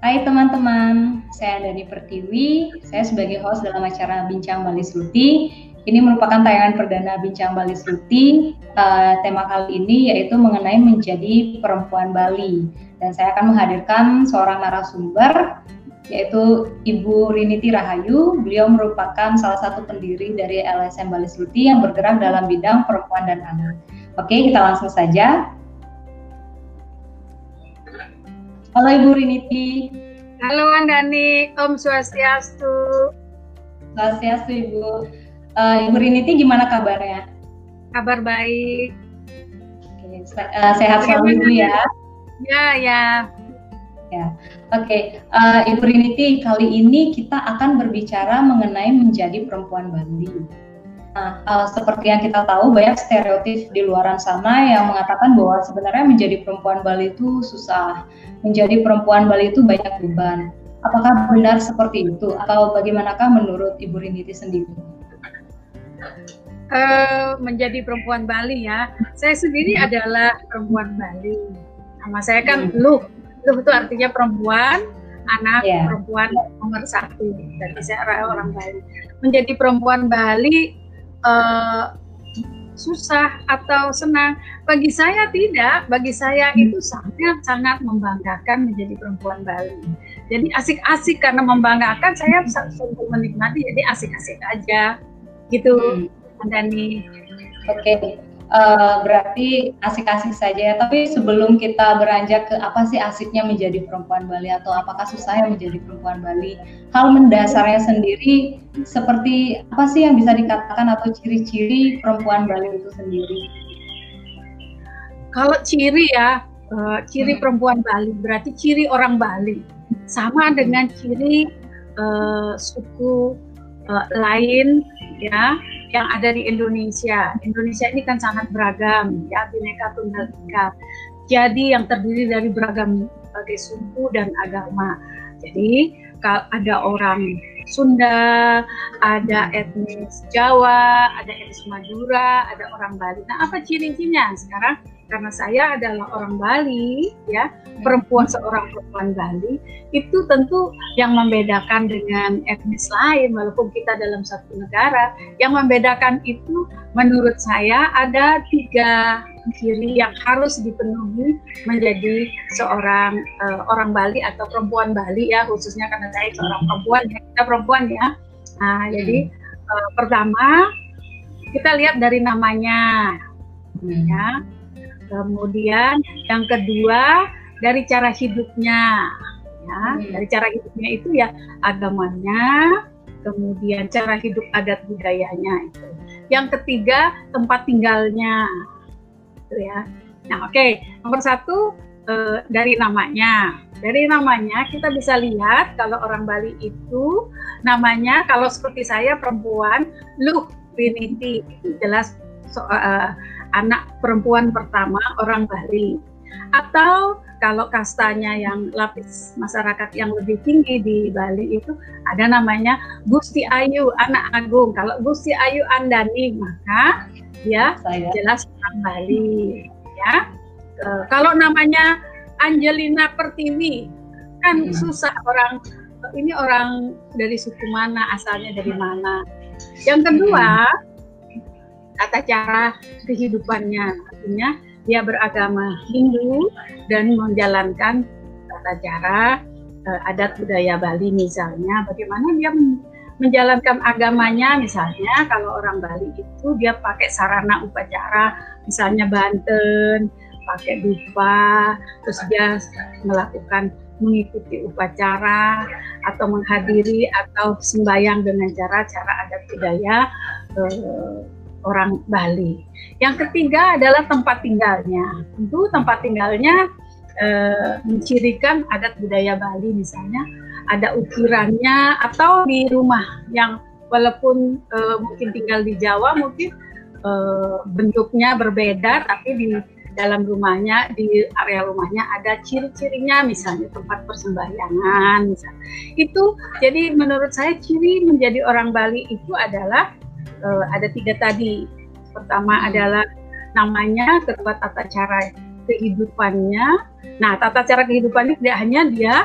Hai teman-teman, saya Dani Pertiwi. Saya sebagai host dalam acara Bincang Bali Sluti. Ini merupakan tayangan perdana Bincang Bali Sluti. Uh, tema kali ini yaitu mengenai menjadi perempuan Bali. Dan saya akan menghadirkan seorang narasumber yaitu Ibu Riniti Rahayu. Beliau merupakan salah satu pendiri dari LSM Bali Sluti yang bergerak dalam bidang perempuan dan anak. Oke, kita langsung saja. Halo Ibu Riniti. Halo Andani, Om Swastiastu. Swastiastu Ibu. Uh, Ibu Riniti gimana kabarnya? Kabar baik. Oke, uh, sehat selalu Ibu ya. Ya, ya. Ya, oke. Okay. Uh, eh, Ibu Riniti, kali ini kita akan berbicara mengenai menjadi perempuan Bali. Nah, uh, seperti yang kita tahu banyak stereotip di luaran sana yang mengatakan bahwa sebenarnya menjadi perempuan Bali itu susah, menjadi perempuan Bali itu banyak beban. Apakah benar seperti itu atau bagaimanakah menurut Ibu Riniti sendiri? Uh, menjadi perempuan Bali ya, saya sendiri adalah perempuan Bali. Nama saya kan hmm. Luh, Luh itu artinya perempuan, anak yeah. perempuan nomor satu. Jadi saya orang Bali. Menjadi perempuan Bali uh, susah atau senang. Bagi saya tidak, bagi saya hmm. itu sangat sangat membanggakan menjadi perempuan Bali. Jadi asik-asik karena membanggakan saya sungguh menikmati jadi asik-asik aja gitu. Hmm. Dani. Oke. Okay uh, berarti asik-asik saja ya. Tapi sebelum kita beranjak ke apa sih asiknya menjadi perempuan Bali atau apakah susahnya menjadi perempuan Bali, hal mendasarnya sendiri seperti apa sih yang bisa dikatakan atau ciri-ciri perempuan Bali itu sendiri? Kalau ciri ya, uh, ciri hmm. perempuan Bali berarti ciri orang Bali sama dengan ciri uh, suku uh, lain ya yang ada di Indonesia. Indonesia ini kan sangat beragam, ya bineka tunggal ika. Jadi yang terdiri dari beragam berbagai suku dan agama. Jadi ada orang Sunda, ada etnis Jawa, ada etnis Madura, ada orang Bali. Nah, apa ciri-cirinya? Sekarang karena saya adalah orang Bali, ya perempuan seorang perempuan Bali, itu tentu yang membedakan dengan etnis lain, walaupun kita dalam satu negara, yang membedakan itu menurut saya ada tiga ciri yang harus dipenuhi menjadi seorang uh, orang Bali atau perempuan Bali ya, khususnya karena saya seorang perempuan, ya, kita perempuan ya. Nah, hmm. jadi uh, pertama kita lihat dari namanya, hmm. ya Kemudian yang kedua dari cara hidupnya, ya hmm. dari cara hidupnya itu ya agamanya, kemudian cara hidup adat budayanya itu. Yang ketiga tempat tinggalnya, gitu ya. Nah oke okay. nomor satu e, dari namanya. Dari namanya kita bisa lihat kalau orang Bali itu namanya kalau seperti saya perempuan Luh Trinity jelas so, uh, anak perempuan pertama orang Bali. Atau kalau kastanya yang lapis masyarakat yang lebih tinggi di Bali itu ada namanya Gusti Ayu anak agung. Kalau Gusti Ayu Andani maka dia Saya. jelas orang Bali ya. E, kalau namanya Angelina Pertiwi kan hmm. susah orang ini orang dari suku mana asalnya dari mana. Yang kedua hmm tata cara kehidupannya. Artinya dia beragama Hindu dan menjalankan tata cara uh, adat budaya Bali misalnya bagaimana dia menjalankan agamanya misalnya kalau orang Bali itu dia pakai sarana upacara misalnya Banten pakai dupa terus dia melakukan mengikuti upacara atau menghadiri atau sembahyang dengan cara cara adat budaya uh, orang Bali. Yang ketiga adalah tempat tinggalnya. Tentu tempat tinggalnya e, mencirikan adat budaya Bali misalnya ada ukirannya atau di rumah yang walaupun e, mungkin tinggal di Jawa mungkin e, bentuknya berbeda tapi di dalam rumahnya di area rumahnya ada ciri-cirinya misalnya tempat persembahyangan misalnya itu jadi menurut saya ciri menjadi orang Bali itu adalah uh, ada tiga tadi. Pertama hmm. adalah namanya, kedua tata cara kehidupannya. Nah, tata cara kehidupannya tidak hanya dia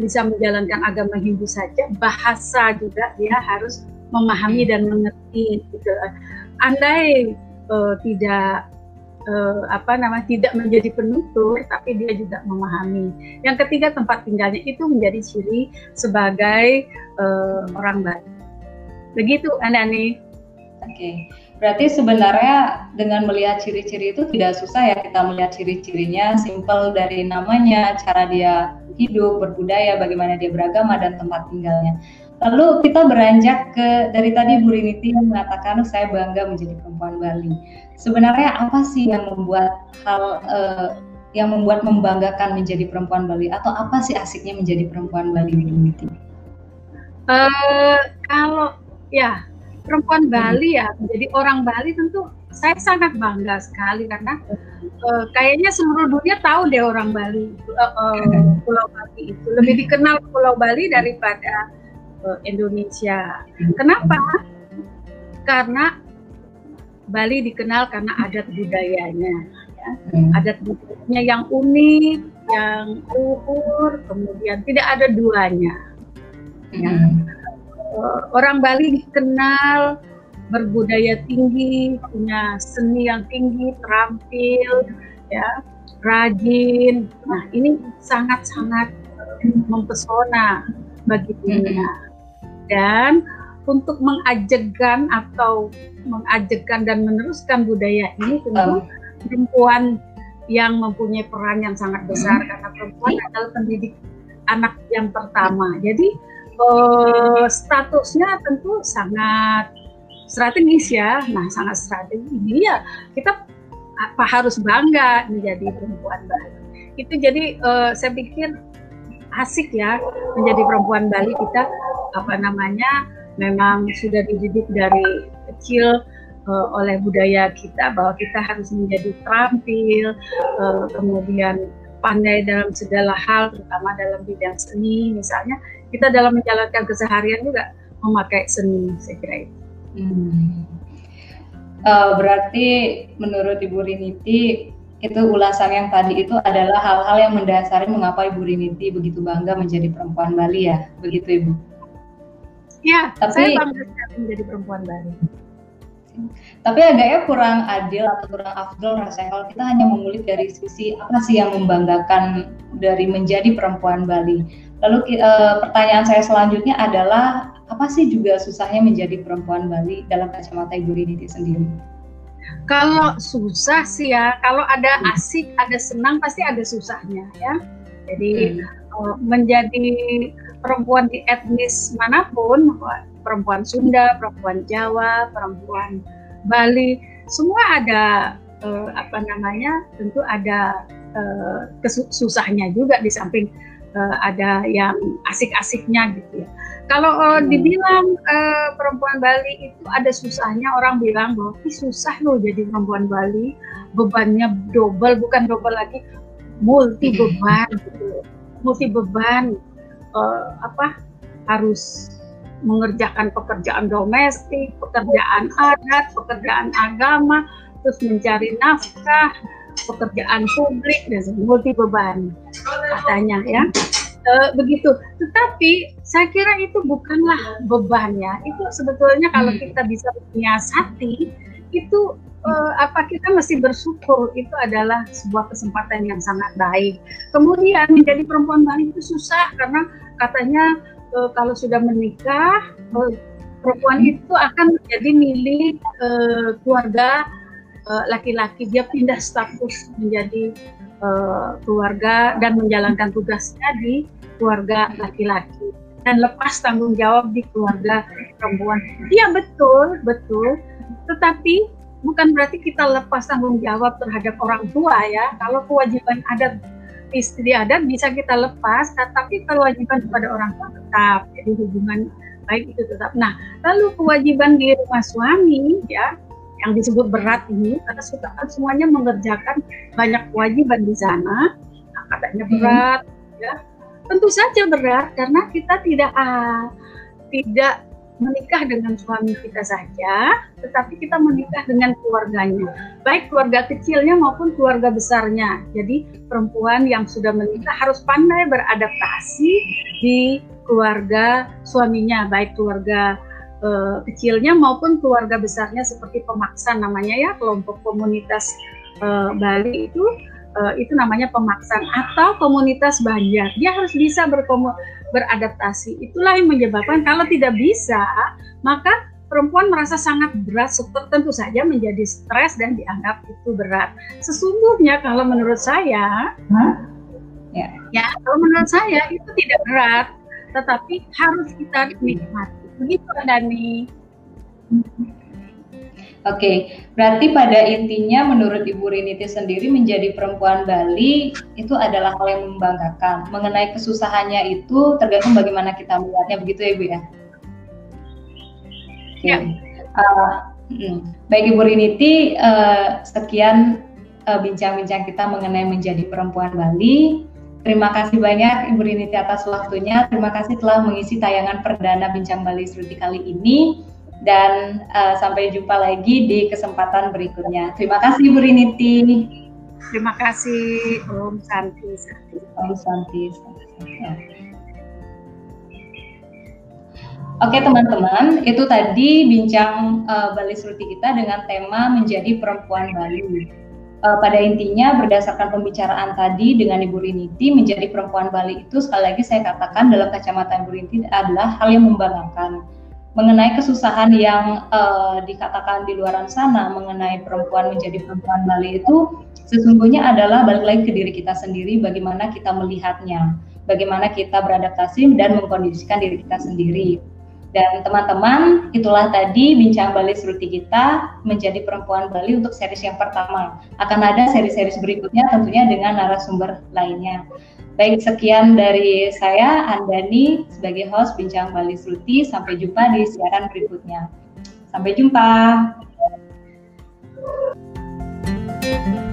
bisa menjalankan agama Hindu saja, bahasa juga dia harus memahami dan mengerti. Gitu. Andai uh, tidak uh, apa namanya tidak menjadi penutur, tapi dia juga memahami. Yang ketiga tempat tinggalnya itu menjadi ciri sebagai uh, orang Bali. Begitu, Anda nih. Oke. Okay. Berarti sebenarnya dengan melihat ciri-ciri itu tidak susah ya kita melihat ciri-cirinya, simple dari namanya, cara dia hidup, berbudaya, bagaimana dia beragama dan tempat tinggalnya. Lalu kita beranjak ke dari tadi Bu Riniti yang mengatakan saya bangga menjadi perempuan Bali. Sebenarnya apa sih yang membuat hal uh, yang membuat membanggakan menjadi perempuan Bali atau apa sih asiknya menjadi perempuan Bali Bu Riniti? Uh, kalau ya perempuan Bali ya menjadi orang Bali tentu saya sangat bangga sekali karena uh, kayaknya seluruh dunia tahu deh orang Bali uh, uh, Pulau Bali itu lebih dikenal Pulau Bali daripada uh, Indonesia. Kenapa? Karena Bali dikenal karena adat budayanya, ya. adat budayanya yang unik, yang luhur, kemudian tidak ada duanya. Ya uh, orang Bali dikenal berbudaya tinggi, punya seni yang tinggi, terampil, ya, rajin. Nah, ini sangat-sangat mempesona bagi dunia. Dan untuk mengajekan atau mengajekan dan meneruskan budaya ini tentu perempuan yang mempunyai peran yang sangat besar karena perempuan adalah pendidik anak yang pertama. Jadi uh, statusnya tentu sangat strategis ya. Nah, sangat strategis. ya kita apa harus bangga menjadi perempuan Bali. Itu jadi uh, saya pikir asik ya menjadi perempuan Bali kita apa namanya memang sudah dididik dari kecil uh, oleh budaya kita bahwa kita harus menjadi terampil, uh, kemudian pandai dalam segala hal, terutama dalam bidang seni misalnya kita dalam menjalankan keseharian juga memakai seni saya kira itu. Hmm. Uh, berarti menurut Ibu Riniti itu ulasan yang tadi itu adalah hal-hal yang mendasari mengapa Ibu Riniti begitu bangga menjadi perempuan Bali ya, begitu Ibu? Ya, Tapi, saya bangga menjadi perempuan Bali. Tapi agaknya kurang adil atau kurang afdol rasanya kalau kita hanya mengulik dari sisi apa sih yang membanggakan dari menjadi perempuan Bali. Lalu uh, pertanyaan saya selanjutnya adalah apa sih juga susahnya menjadi perempuan Bali dalam kacamata Ibu Riniti sendiri? Kalau susah sih ya, kalau ada asik, ada senang pasti ada susahnya ya. Jadi hmm. uh, menjadi perempuan di etnis mana pun, perempuan Sunda, perempuan Jawa, perempuan Bali, semua ada uh, apa namanya? Tentu ada uh, kesusahnya juga di samping uh, ada yang asik-asiknya gitu ya. Kalau uh, dibilang uh, perempuan Bali itu ada susahnya, orang bilang bahwa Ih, susah loh jadi perempuan Bali, bebannya double, bukan double lagi, multi beban gitu, multi beban uh, apa harus mengerjakan pekerjaan domestik, pekerjaan adat, pekerjaan agama, terus mencari nafkah, pekerjaan publik dan multi beban katanya ya e, begitu tetapi saya kira itu bukanlah beban ya itu sebetulnya kalau hmm. kita bisa menyiasati itu uh, apa kita mesti bersyukur itu adalah sebuah kesempatan yang sangat baik. Kemudian menjadi perempuan Bali itu susah karena katanya uh, kalau sudah menikah uh, perempuan itu akan menjadi milik uh, keluarga Eh, laki-laki dia pindah status menjadi uh, keluarga dan menjalankan tugasnya di keluarga laki-laki dan lepas tanggung jawab di keluarga perempuan. Iya betul, betul. Tetapi bukan berarti kita lepas tanggung jawab terhadap orang tua ya. Kalau kewajiban adat istri adat bisa kita lepas, tapi kewajiban kepada orang tua tetap. Jadi hubungan baik itu tetap. Nah, lalu kewajiban di rumah suami ya yang disebut berat ini karena sudah semuanya mengerjakan banyak kewajiban di sana nah, katanya hmm. berat hmm. ya tentu saja berat karena kita tidak uh, tidak menikah dengan suami kita saja, tetapi kita menikah dengan keluarganya, baik keluarga kecilnya maupun keluarga besarnya. Jadi perempuan yang sudah menikah harus pandai beradaptasi di keluarga suaminya, baik keluarga uh, kecilnya maupun keluarga besarnya seperti pemaksa namanya ya kelompok komunitas uh, Bali itu uh, itu namanya pemaksaan atau komunitas Banjar. Dia harus bisa berkomu beradaptasi. Itulah yang menyebabkan kalau tidak bisa, maka perempuan merasa sangat berat, tentu saja menjadi stres dan dianggap itu berat. Sesungguhnya kalau menurut saya, huh? ya, ya kalau menurut saya itu tidak berat, tetapi harus kita nikmati. Begitu, Dani. Oke, berarti pada intinya menurut Ibu Riniti sendiri menjadi perempuan Bali itu adalah hal yang membanggakan. Mengenai kesusahannya itu tergantung bagaimana kita melihatnya, begitu ya Ibu ya? Oke. Ya. Uh, hmm. Baik Ibu Riniti, uh, sekian eh, bincang-bincang uh, kita mengenai menjadi perempuan Bali. Terima kasih banyak Ibu Riniti atas waktunya. Terima kasih telah mengisi tayangan perdana Bincang Bali Sruti kali ini dan uh, sampai jumpa lagi di kesempatan berikutnya. Terima kasih Bu Riniti. Terima kasih Om Santi. Om Santi. Oke teman-teman, itu tadi bincang uh, Bali Sruti kita dengan tema menjadi perempuan Bali. Uh, pada intinya berdasarkan pembicaraan tadi dengan Ibu Riniti, menjadi perempuan Bali itu sekali lagi saya katakan dalam kacamata Ibu Riniti adalah hal yang membanggakan mengenai kesusahan yang uh, dikatakan di luar sana mengenai perempuan menjadi perempuan Bali itu sesungguhnya adalah balik lagi ke diri kita sendiri bagaimana kita melihatnya, bagaimana kita beradaptasi dan mengkondisikan diri kita sendiri. Dan teman-teman, itulah tadi bincang Bali Seruti kita menjadi perempuan Bali untuk series yang pertama. Akan ada seri-seri berikutnya tentunya dengan narasumber lainnya. Baik, sekian dari saya, Andani, sebagai host Bincang Bali Sruti. Sampai jumpa di siaran berikutnya. Sampai jumpa. thank you